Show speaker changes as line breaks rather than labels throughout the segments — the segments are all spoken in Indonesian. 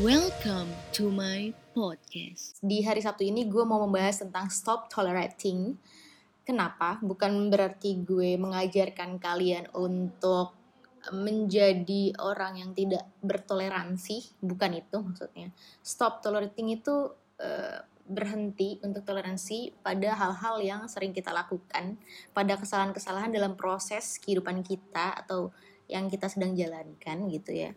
Welcome to my podcast.
Di hari Sabtu ini gue mau membahas tentang stop tolerating. Kenapa? Bukan berarti gue mengajarkan kalian untuk menjadi orang yang tidak bertoleransi, bukan itu maksudnya. Stop tolerating itu uh, berhenti untuk toleransi pada hal-hal yang sering kita lakukan, pada kesalahan-kesalahan dalam proses kehidupan kita atau yang kita sedang jalankan gitu ya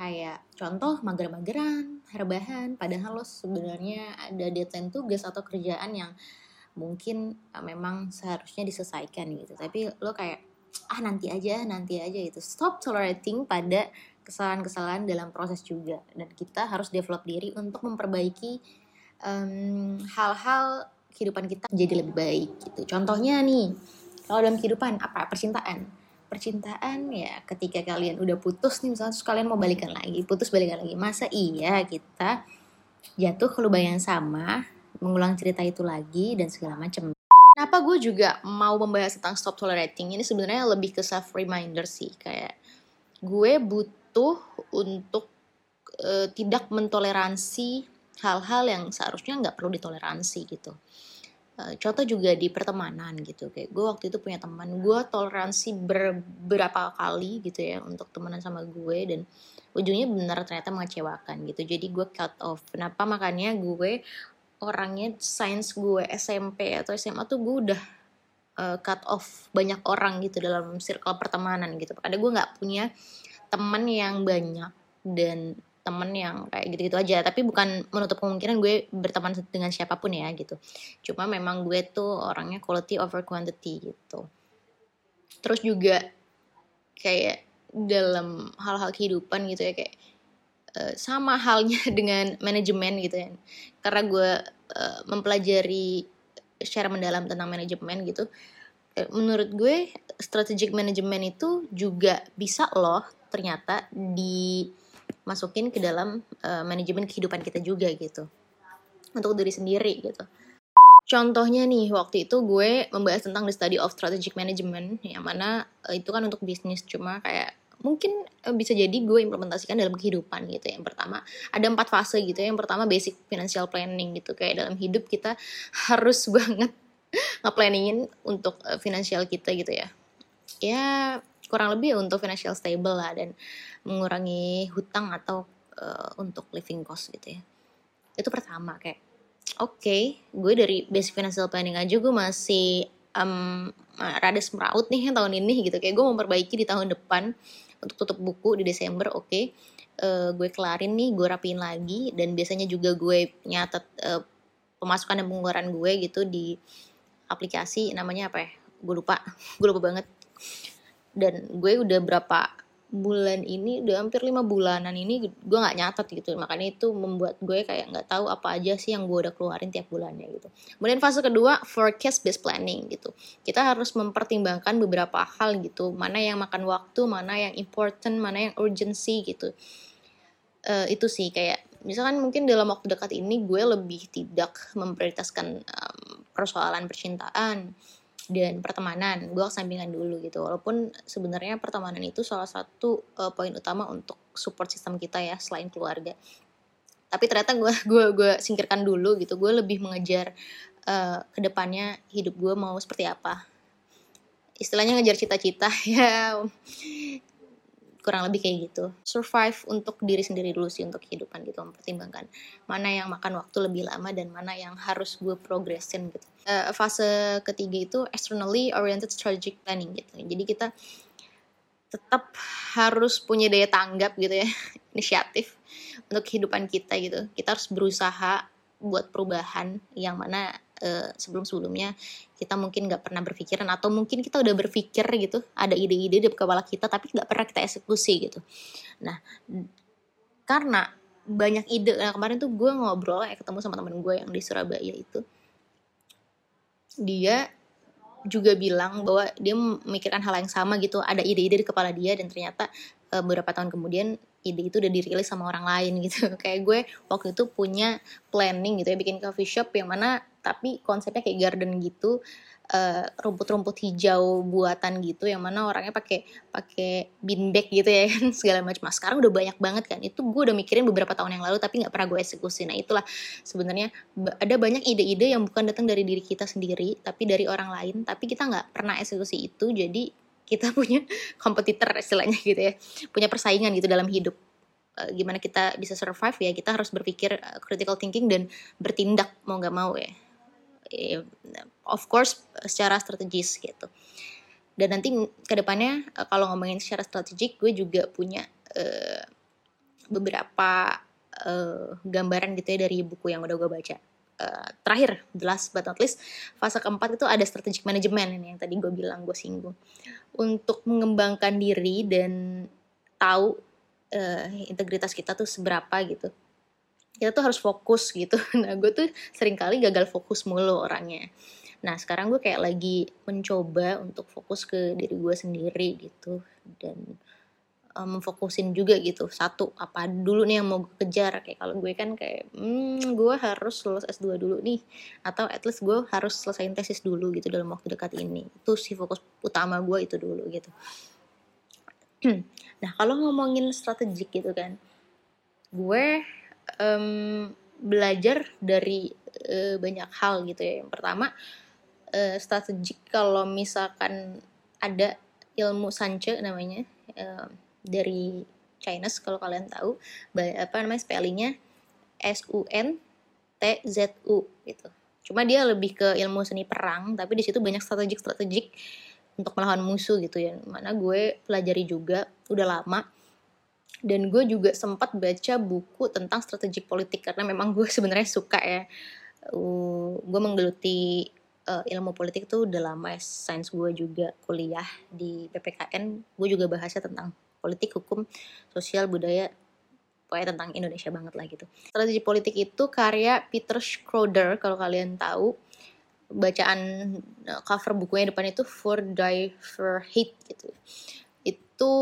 kayak contoh mager-mageran, rebahan, padahal lo sebenarnya ada deadline tugas atau kerjaan yang mungkin uh, memang seharusnya diselesaikan gitu. Tapi lo kayak ah nanti aja, nanti aja itu. Stop tolerating pada kesalahan-kesalahan dalam proses juga dan kita harus develop diri untuk memperbaiki hal-hal um, kehidupan kita jadi lebih baik gitu. Contohnya nih, kalau dalam kehidupan apa percintaan percintaan ya ketika kalian udah putus nih misalnya terus kalian mau balikan lagi putus balikan lagi masa iya kita jatuh ke lubang yang sama mengulang cerita itu lagi dan segala macam kenapa gue juga mau membahas tentang stop tolerating? Ini sebenarnya lebih ke self reminder sih kayak gue butuh untuk uh, tidak mentoleransi hal-hal yang seharusnya nggak perlu ditoleransi gitu Eh, contoh juga di pertemanan gitu. Kayak gue waktu itu punya teman gue toleransi beberapa kali gitu ya untuk temenan sama gue dan ujungnya benar ternyata mengecewakan gitu. Jadi gue cut off. Kenapa? Makanya gue orangnya sains gue SMP atau SMA tuh gue udah uh, cut off banyak orang gitu dalam circle pertemanan gitu. Karena gue nggak punya teman yang banyak dan temen yang kayak gitu-gitu aja. Tapi bukan menutup kemungkinan gue berteman dengan siapa pun ya gitu. Cuma memang gue tuh orangnya quality over quantity gitu. Terus juga kayak dalam hal-hal kehidupan gitu ya kayak uh, sama halnya dengan manajemen gitu ya. Karena gue uh, mempelajari secara mendalam tentang manajemen gitu eh, menurut gue strategic management itu juga bisa loh ternyata di masukin ke dalam uh, manajemen kehidupan kita juga gitu. Untuk diri sendiri gitu. Contohnya nih waktu itu gue membahas tentang the study of strategic management yang mana uh, itu kan untuk bisnis. Cuma kayak mungkin uh, bisa jadi gue implementasikan dalam kehidupan gitu yang pertama ada empat fase gitu yang pertama basic financial planning gitu. Kayak dalam hidup kita harus banget nge-planningin untuk finansial kita gitu ya. Ya kurang lebih untuk financial stable lah dan mengurangi hutang atau uh, untuk living cost gitu ya. Itu pertama kayak oke okay, gue dari basic financial planning aja gue masih um, rada semeraut nih tahun ini gitu. Kayak gue memperbaiki di tahun depan untuk tutup buku di Desember oke okay. uh, gue kelarin nih gue rapiin lagi dan biasanya juga gue nyatet uh, pemasukan dan pengeluaran gue gitu di aplikasi namanya apa ya? Gue lupa gue lupa banget dan gue udah berapa bulan ini udah hampir lima bulanan ini gue nggak nyatet gitu. Makanya itu membuat gue kayak nggak tahu apa aja sih yang gue udah keluarin tiap bulannya gitu. Kemudian fase kedua forecast based planning gitu. Kita harus mempertimbangkan beberapa hal gitu. Mana yang makan waktu mana yang important mana yang urgency gitu. Uh, itu sih kayak misalkan mungkin dalam waktu dekat ini gue lebih tidak memprioritaskan um, persoalan percintaan dan pertemanan. Gue sampingan dulu gitu. Walaupun sebenarnya pertemanan itu salah satu uh, poin utama untuk support sistem kita ya selain keluarga. Tapi ternyata gue gue gue singkirkan dulu gitu. Gue lebih mengejar uh, ke depannya hidup gue mau seperti apa. Istilahnya ngejar cita-cita ya kurang lebih kayak gitu. Survive untuk diri sendiri dulu sih untuk kehidupan gitu mempertimbangkan mana yang makan waktu lebih lama dan mana yang harus gue progressin gitu. Uh, fase ketiga itu externally oriented strategic planning gitu. Jadi kita tetap harus punya daya tanggap gitu ya inisiatif untuk kehidupan kita gitu. Kita harus berusaha buat perubahan yang mana uh, sebelum-sebelumnya kita mungkin nggak pernah berpikiran atau mungkin kita udah berpikir gitu ada ide-ide di kepala kita tapi nggak pernah kita eksekusi gitu. Nah karena banyak ide nah kemarin tuh gue ngobrol ya ketemu sama temen gue yang di Surabaya itu dia juga bilang bahwa dia memikirkan hal yang sama gitu ada ide-ide di kepala dia dan ternyata uh, beberapa tahun kemudian ide itu udah dirilis sama orang lain gitu. Kayak gue waktu itu punya planning gitu ya bikin coffee shop yang mana tapi konsepnya kayak garden gitu eh, rumput-rumput hijau buatan gitu yang mana orangnya pakai pakai bean bag gitu ya kan segala macam. Nah, sekarang udah banyak banget kan. Itu gue udah mikirin beberapa tahun yang lalu tapi nggak pernah gue eksekusi. Nah itulah sebenarnya ada banyak ide-ide yang bukan datang dari diri kita sendiri tapi dari orang lain tapi kita nggak pernah eksekusi itu. Jadi kita punya kompetitor istilahnya gitu ya punya persaingan gitu dalam hidup. Eh, gimana kita bisa survive ya kita harus berpikir uh, critical thinking dan bertindak mau nggak mau ya. eh, of course secara strategis gitu. Dan nanti ke depannya uh, kalau ngomongin secara strategik gue juga punya uh, beberapa uh, gambaran gitu ya dari buku yang udah gue baca. Uh, terakhir last but not least fase keempat itu ada strategic management yang tadi gue bilang gue singgung. Untuk mengembangkan diri dan tahu uh, integritas kita tuh seberapa gitu kita tuh harus fokus gitu. Nah gue tuh sering kali gagal fokus mulu orangnya. Nah sekarang gue kayak lagi mencoba untuk fokus ke diri gue sendiri gitu dan um, memfokusin juga gitu. Satu apa dulu nih yang mau gue kejar? Kayak kalau gue kan kayak hmm, gue harus lulus S2 dulu nih atau at least gue harus selesaiin tesis dulu gitu dalam waktu dekat ini. Itu sih fokus utama gue itu dulu gitu. Nah kalau ngomongin strategik gitu kan gue um, belajar dari uh, banyak hal gitu ya. Yang pertama uh, strategik kalau misalkan ada ilmu sanche namanya uh, dari Chinese kalau kalian tahu apa namanya spellingnya S U N T Z U gitu. Cuma dia lebih ke ilmu seni perang tapi di situ banyak strategik strategik untuk melawan musuh gitu ya. Mana gue pelajari juga udah lama dan gue juga sempat baca buku tentang strategik politik karena memang gue sebenarnya suka ya. Uh, gue menggeluti uh, ilmu politik tuh udah lama ya sains gue juga kuliah di PPKN gue juga bahasnya tentang politik hukum sosial budaya pokoknya tentang Indonesia banget lah gitu. Strategi politik itu karya Peter Schroeder kalau kalian tahu. Bacaan uh, cover bukunya depan itu For Die for Hate gitu itu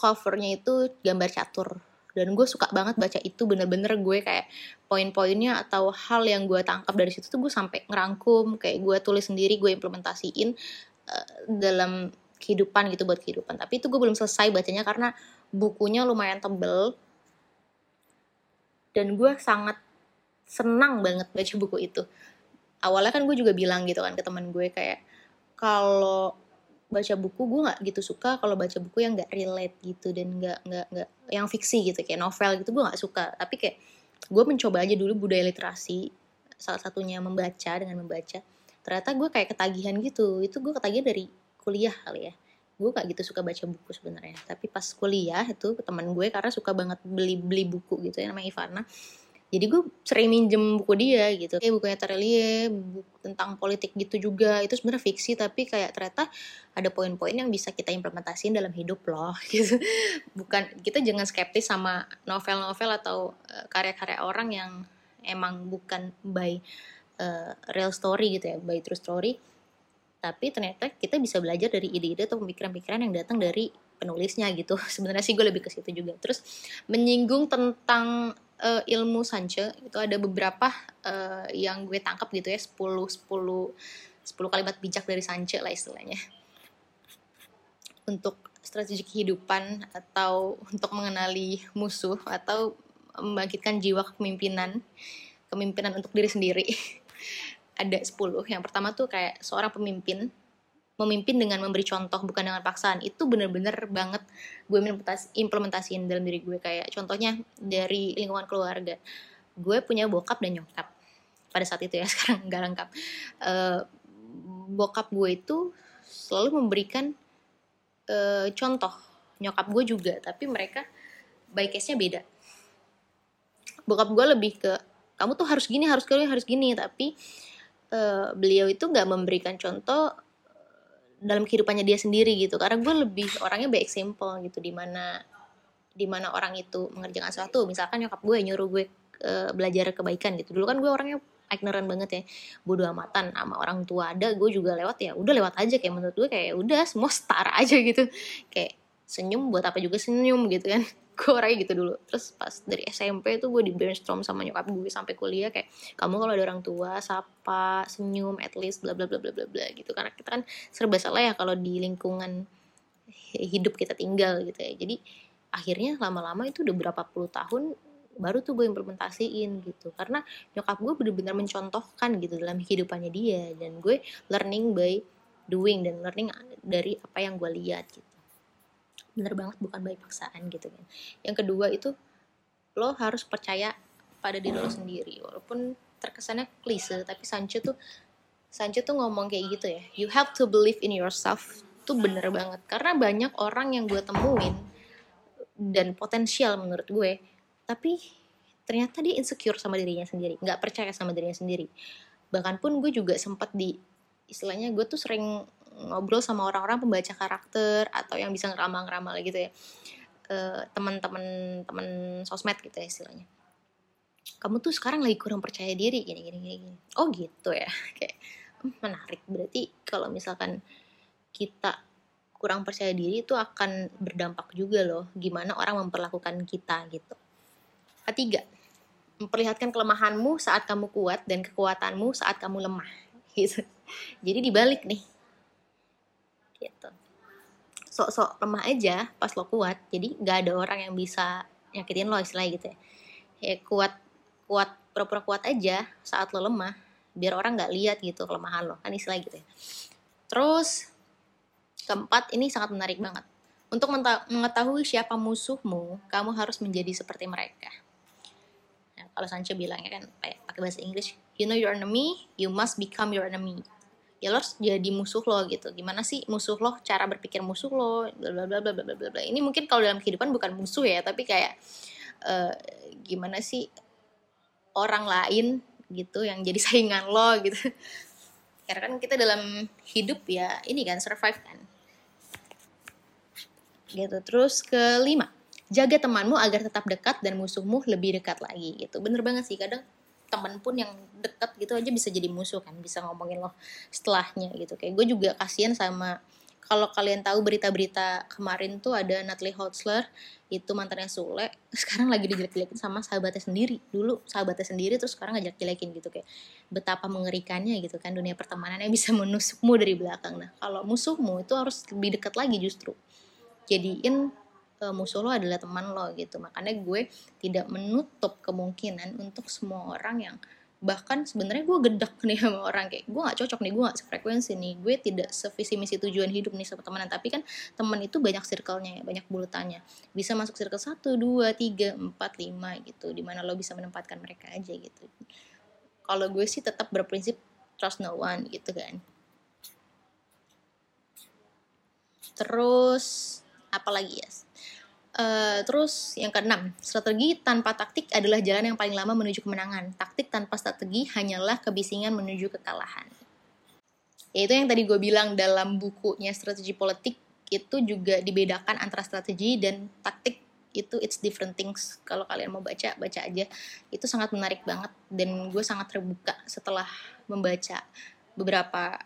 covernya itu gambar catur. Dan gue suka banget baca itu bener-bener gue kayak poin-poinnya atau hal yang gue tangkap dari situ tuh gue sampai ngerangkum kayak gue tulis sendiri gue implementasiin uh, dalam kehidupan gitu buat kehidupan. Tapi itu gue belum selesai bacanya karena bukunya lumayan tebel. Dan gue sangat senang banget baca buku itu. Awalnya kan gue juga bilang gitu kan ke teman gue kayak kalau baca buku gue nggak gitu suka kalau baca buku yang nggak relate gitu dan nggak nggak nggak yang fiksi gitu kayak novel gitu gue nggak suka. Tapi kayak gue mencoba aja dulu budaya literasi salah satunya membaca dengan membaca. Ternyata gue kayak ketagihan gitu. Itu gue ketagihan dari kuliah kali ya. Gue gak gitu suka baca buku sebenarnya. Tapi pas kuliah itu teman gue karena suka banget beli beli buku gitu ya namanya Ivana jadi gue sering minjem buku dia gitu. Kayak bukunya Terelie buku tentang politik gitu juga. Itu sebenarnya fiksi tapi kayak ternyata ada poin-poin yang bisa kita implementasiin dalam hidup loh gitu. Bukan kita jangan skeptis sama novel-novel atau uh, karya-karya orang yang emang bukan by uh, real story gitu ya by true story. Tapi ternyata kita bisa belajar dari ide-ide atau pemikiran-pemikiran yang datang dari penulisnya gitu. Sebenarnya sih gue lebih ke situ juga. Terus menyinggung tentang uh, ilmu sanche itu ada beberapa uh, yang gue tangkap gitu ya 10 10 10 kalimat bijak dari sanche lah istilahnya. Untuk strategi kehidupan atau untuk mengenali musuh atau membangkitkan jiwa kepemimpinan kepemimpinan untuk diri sendiri. Ada 10 yang pertama tuh kayak seorang pemimpin memimpin dengan memberi contoh bukan dengan paksaan. Itu bener-bener banget gue implementasiin dalam diri gue. Kayak contohnya dari lingkungan keluarga. Gue punya bokap dan nyokap. Pada saat itu ya sekarang nggak lengkap. Uh, bokap gue itu selalu memberikan uh, contoh. Nyokap gue juga tapi mereka by case-nya beda. Bokap gue lebih ke kamu tuh harus gini harus gini harus gini. Tapi uh, beliau itu nggak memberikan contoh dalam kehidupannya dia sendiri gitu. Karena gue lebih orangnya by example gitu di mana di mana orang itu mengerjakan sesuatu. Misalkan nyokap gue nyuruh gue uh, belajar kebaikan gitu. Dulu kan gue orangnya ignorant banget ya. Bodo amatan sama orang tua ada gue juga lewat ya udah lewat aja. Kayak menurut gue kayak udah semua setara aja gitu. Kayak senyum buat apa juga senyum gitu kan gue orangnya gitu dulu. Terus pas dari SMP tuh gue di brainstorm sama nyokap gue sampai kuliah kayak kamu kalau ada orang tua sapa senyum at least bla bla bla bla bla bla gitu. Karena kita kan serba salah ya kalau di lingkungan hidup kita tinggal gitu ya. Jadi akhirnya lama-lama itu udah berapa puluh tahun baru tuh gue implementasiin gitu. Karena nyokap gue bener-bener mencontohkan gitu dalam kehidupannya dia. Dan gue learning by doing dan learning dari apa yang gue lihat gitu bener banget bukan baik paksaan gitu kan. Yang kedua itu lo harus percaya pada diri lo sendiri. Walaupun terkesannya klise tapi Sancho tuh Sancho tuh ngomong kayak gitu ya. You have to believe in yourself tuh bener banget. Karena banyak orang yang gue temuin dan potensial menurut gue tapi ternyata dia insecure sama dirinya sendiri. Nggak percaya sama dirinya sendiri. Bahkan pun gue juga sempat di istilahnya gue tuh sering ngobrol sama orang-orang pembaca karakter atau yang bisa ngeramal-ngeramal gitu ya. Uh, teman-teman teman sosmed gitu ya istilahnya. Kamu tuh sekarang lagi kurang percaya diri gini gini gini, gini. oh gitu ya. Kayak hmm, menarik. Berarti kalau misalkan kita kurang percaya diri itu akan berdampak juga loh gimana orang memperlakukan kita gitu. Ketiga memperlihatkan kelemahanmu saat kamu kuat dan kekuatanmu saat kamu lemah gitu. Jadi dibalik nih gitu. Sok-sok lemah aja pas lo kuat jadi nggak ada orang yang bisa nyakitin lo istilahnya gitu ya. Ya kuat kuat pura-pura kuat aja saat lo lemah biar orang nggak lihat gitu kelemahan lo kan istilah gitu ya. Terus keempat ini sangat menarik banget. Untuk mengetahui siapa musuhmu kamu harus menjadi seperti mereka. Nah, kalau Sancho bilangnya kan pakai bahasa Inggris you know your enemy you must become your enemy ya lo harus jadi musuh lo gitu. Gimana sih musuh lo cara berpikir musuh lo bla bla bla bla bla bla bla. Ini mungkin kalau dalam kehidupan bukan musuh ya tapi kayak uh, gimana sih orang lain gitu yang jadi saingan lo gitu. Karena kan kita dalam hidup ya ini kan survive kan. Gitu. Terus kelima jaga temanmu agar tetap dekat dan musuhmu lebih dekat lagi gitu. Bener banget sih kadang temen pun yang deket gitu aja bisa jadi musuh kan bisa ngomongin lo setelahnya gitu. Kayak gue juga kasihan sama kalau kalian tahu berita-berita kemarin tuh ada Natalie Hotzler itu mantannya Sule sekarang lagi dijelek-jelekin sama sahabatnya sendiri. Dulu sahabatnya sendiri terus sekarang ngajak jelekin gitu kayak betapa mengerikannya gitu kan dunia pertemanannya bisa menusukmu dari belakang. Nah kalau musuhmu itu harus lebih dekat lagi justru. Jadiin uh, musuh lo adalah teman lo gitu. Makanya gue tidak menutup kemungkinan untuk semua orang yang bahkan sebenarnya gue gedek nih sama orang. Kayak gue nggak cocok nih gue nggak sefrekuensi nih. Gue tidak sevisi misi tujuan hidup nih sama temenan. Tapi kan teman itu banyak circle-nya ya banyak bulutannya. Bisa masuk circle satu dua tiga empat lima gitu. Di mana lo bisa menempatkan mereka aja gitu. Kalau gue sih tetap berprinsip trust no one gitu kan. Terus apalagi ya Uh, terus yang keenam, strategi tanpa taktik adalah jalan yang paling lama menuju kemenangan. Taktik tanpa strategi hanyalah kebisingan menuju kekalahan. Yaitu yang tadi gue bilang dalam bukunya strategi politik itu juga dibedakan antara strategi dan taktik itu it's different things. Kalau kalian mau baca, baca aja. Itu sangat menarik banget dan gue sangat terbuka setelah membaca beberapa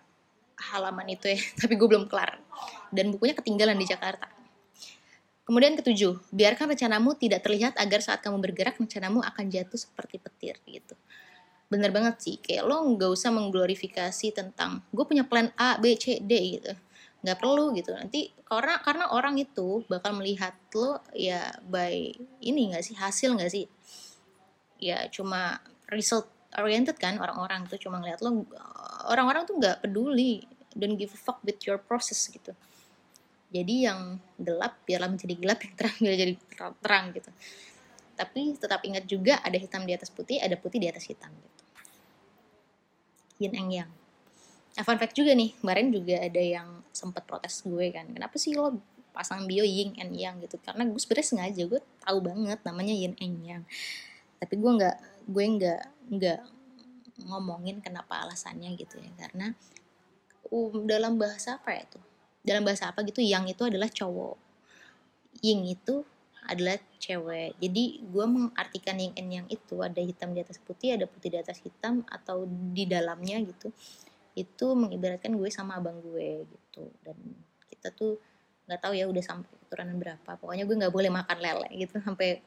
halaman itu ya. Tapi gue belum kelar. Dan bukunya ketinggalan di Jakarta Kemudian ketujuh, biarkan rencanamu tidak terlihat agar saat kamu bergerak rencanamu akan jatuh seperti petir gitu. Bener banget sih, kayak lo nggak usah mengglorifikasi tentang gue punya plan A, B, C, D gitu. Nggak perlu gitu. Nanti karena karena orang itu bakal melihat lo ya by ini nggak sih hasil nggak sih? Ya cuma result oriented kan orang-orang tuh cuma ngeliat lo orang-orang tuh nggak peduli don't give a fuck with your process gitu jadi yang gelap biarlah menjadi gelap yang terang biar jadi terang, terang gitu. Tapi tetap ingat juga ada hitam di atas putih ada putih di atas hitam gitu. Yin and yang. Nah, fun fact juga nih kemarin juga ada yang sempat protes gue kan kenapa sih lo pasang bio yin and yang? gitu. Karena gue sebenarnya sengaja gue tahu banget namanya yin and yang. Tapi gue nggak gue nggak nggak ngomongin kenapa alasannya gitu ya. Karena um, dalam bahasa apa ya tuh dalam bahasa apa gitu yang itu adalah cowok. Ying itu adalah cewek. Jadi gue mengartikan yang and yang itu ada hitam di atas putih ada putih di atas hitam atau di dalamnya gitu itu mengibaratkan gue sama abang gue gitu. Dan kita tuh nggak tahu ya udah sampai keturunan berapa. Pokoknya gue nggak boleh makan lele gitu sampai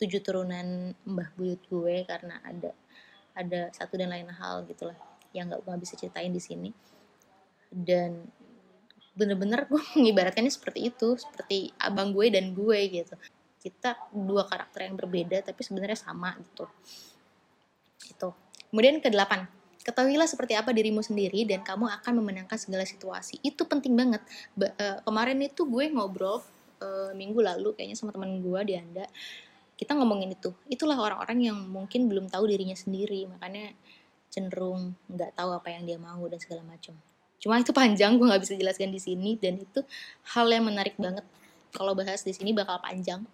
tujuh turunan mbah buyut gue karena ada ada satu dan lain hal gitulah yang nggak gue bisa ceritain di sini. Dan bener-bener gue mengibaratkannya seperti itu seperti abang gue dan gue gitu. Kita dua karakter yang berbeda tapi sebenarnya sama gitu. Itu kemudian ke delapan ketahuilah seperti apa dirimu sendiri dan kamu akan memenangkan segala situasi. Itu penting banget. Ba uh, kemarin itu gue ngobrol uh, minggu lalu kayaknya sama teman gue di anda kita ngomongin itu. Itulah orang-orang yang mungkin belum tahu dirinya sendiri. Makanya cenderung nggak tahu apa yang dia mau dan segala macam cuma itu panjang gue nggak bisa jelaskan di sini. Dan itu hal yang menarik banget. Kalau bahas di sini bakal panjang.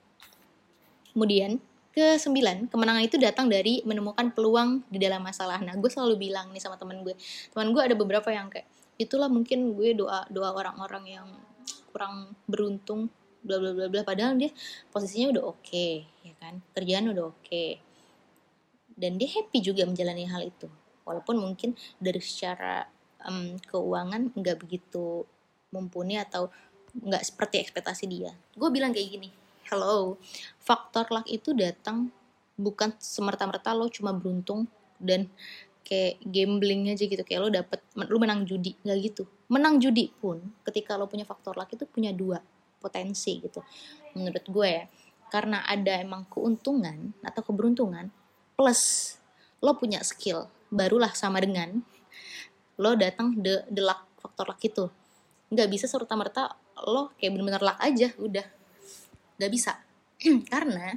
Kemudian ke sembilan kemenangan itu datang dari menemukan peluang di dalam masalah. Nah gue selalu bilang nih sama teman gue teman gue ada beberapa yang kayak itulah mungkin gue doa doa orang-orang yang kurang beruntung bla bla bla bla. Padahal dia posisinya udah oke okay, ya kan? Kerjaan udah oke. Okay. dan dia happy juga menjalani hal itu. Walaupun mungkin dari secara um, keuangan nggak begitu mumpuni atau nggak seperti ekspektasi dia. Gue bilang kayak gini hello faktor luck itu datang bukan semerta-merta lo cuma beruntung dan kayak gambling aja gitu kayak lo dapet lo menang judi nggak gitu. Menang judi pun ketika lo punya faktor luck itu punya dua potensi gitu menurut gue ya. Karena ada emang keuntungan atau keberuntungan plus lo punya skill barulah sama dengan lo datang the, the luck faktor luck itu. Nggak bisa serta merta lo kayak bener-bener luck aja udah. Nggak bisa. Karena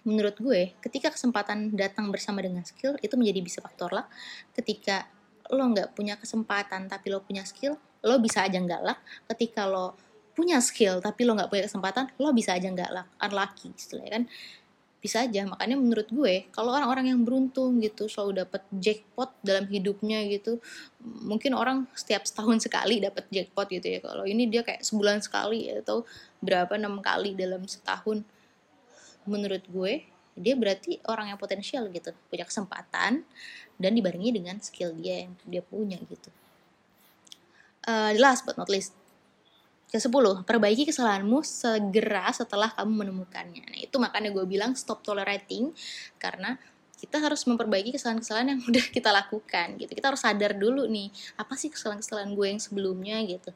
menurut gue ketika kesempatan datang bersama dengan skill itu menjadi bisa faktor luck. Ketika lo nggak punya kesempatan tapi lo punya skill lo bisa aja nggak luck. Ketika lo punya skill tapi lo nggak punya kesempatan lo bisa aja nggak luck. Unlucky istilahnya kan bisa aja. Makanya menurut gue kalau orang-orang yang beruntung gitu selalu dapat jackpot dalam hidupnya gitu mungkin orang setiap setahun sekali dapat jackpot gitu ya. Kalau ini dia kayak sebulan sekali atau berapa enam kali dalam setahun. Menurut gue dia berarti orang yang potensial gitu. Punya kesempatan dan dibarengi dengan skill dia yang dia punya gitu. Uh, last but not least ke-10, perbaiki kesalahanmu segera setelah kamu menemukannya. Nah, itu makanya gue bilang stop tolerating karena kita harus memperbaiki kesalahan-kesalahan yang udah kita lakukan gitu. Kita harus sadar dulu nih, apa sih kesalahan-kesalahan gue yang sebelumnya gitu.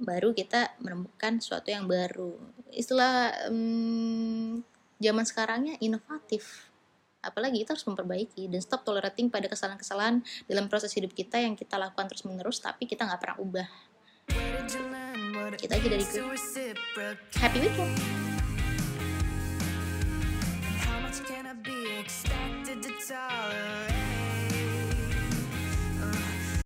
Baru kita menemukan sesuatu yang baru. Istilah um, zaman sekarangnya inovatif. Apalagi kita harus memperbaiki dan stop tolerating pada kesalahan-kesalahan dalam proses hidup kita yang kita lakukan terus-menerus tapi kita nggak pernah ubah kita aja dari happy weekend How much can I be expected to tolerate?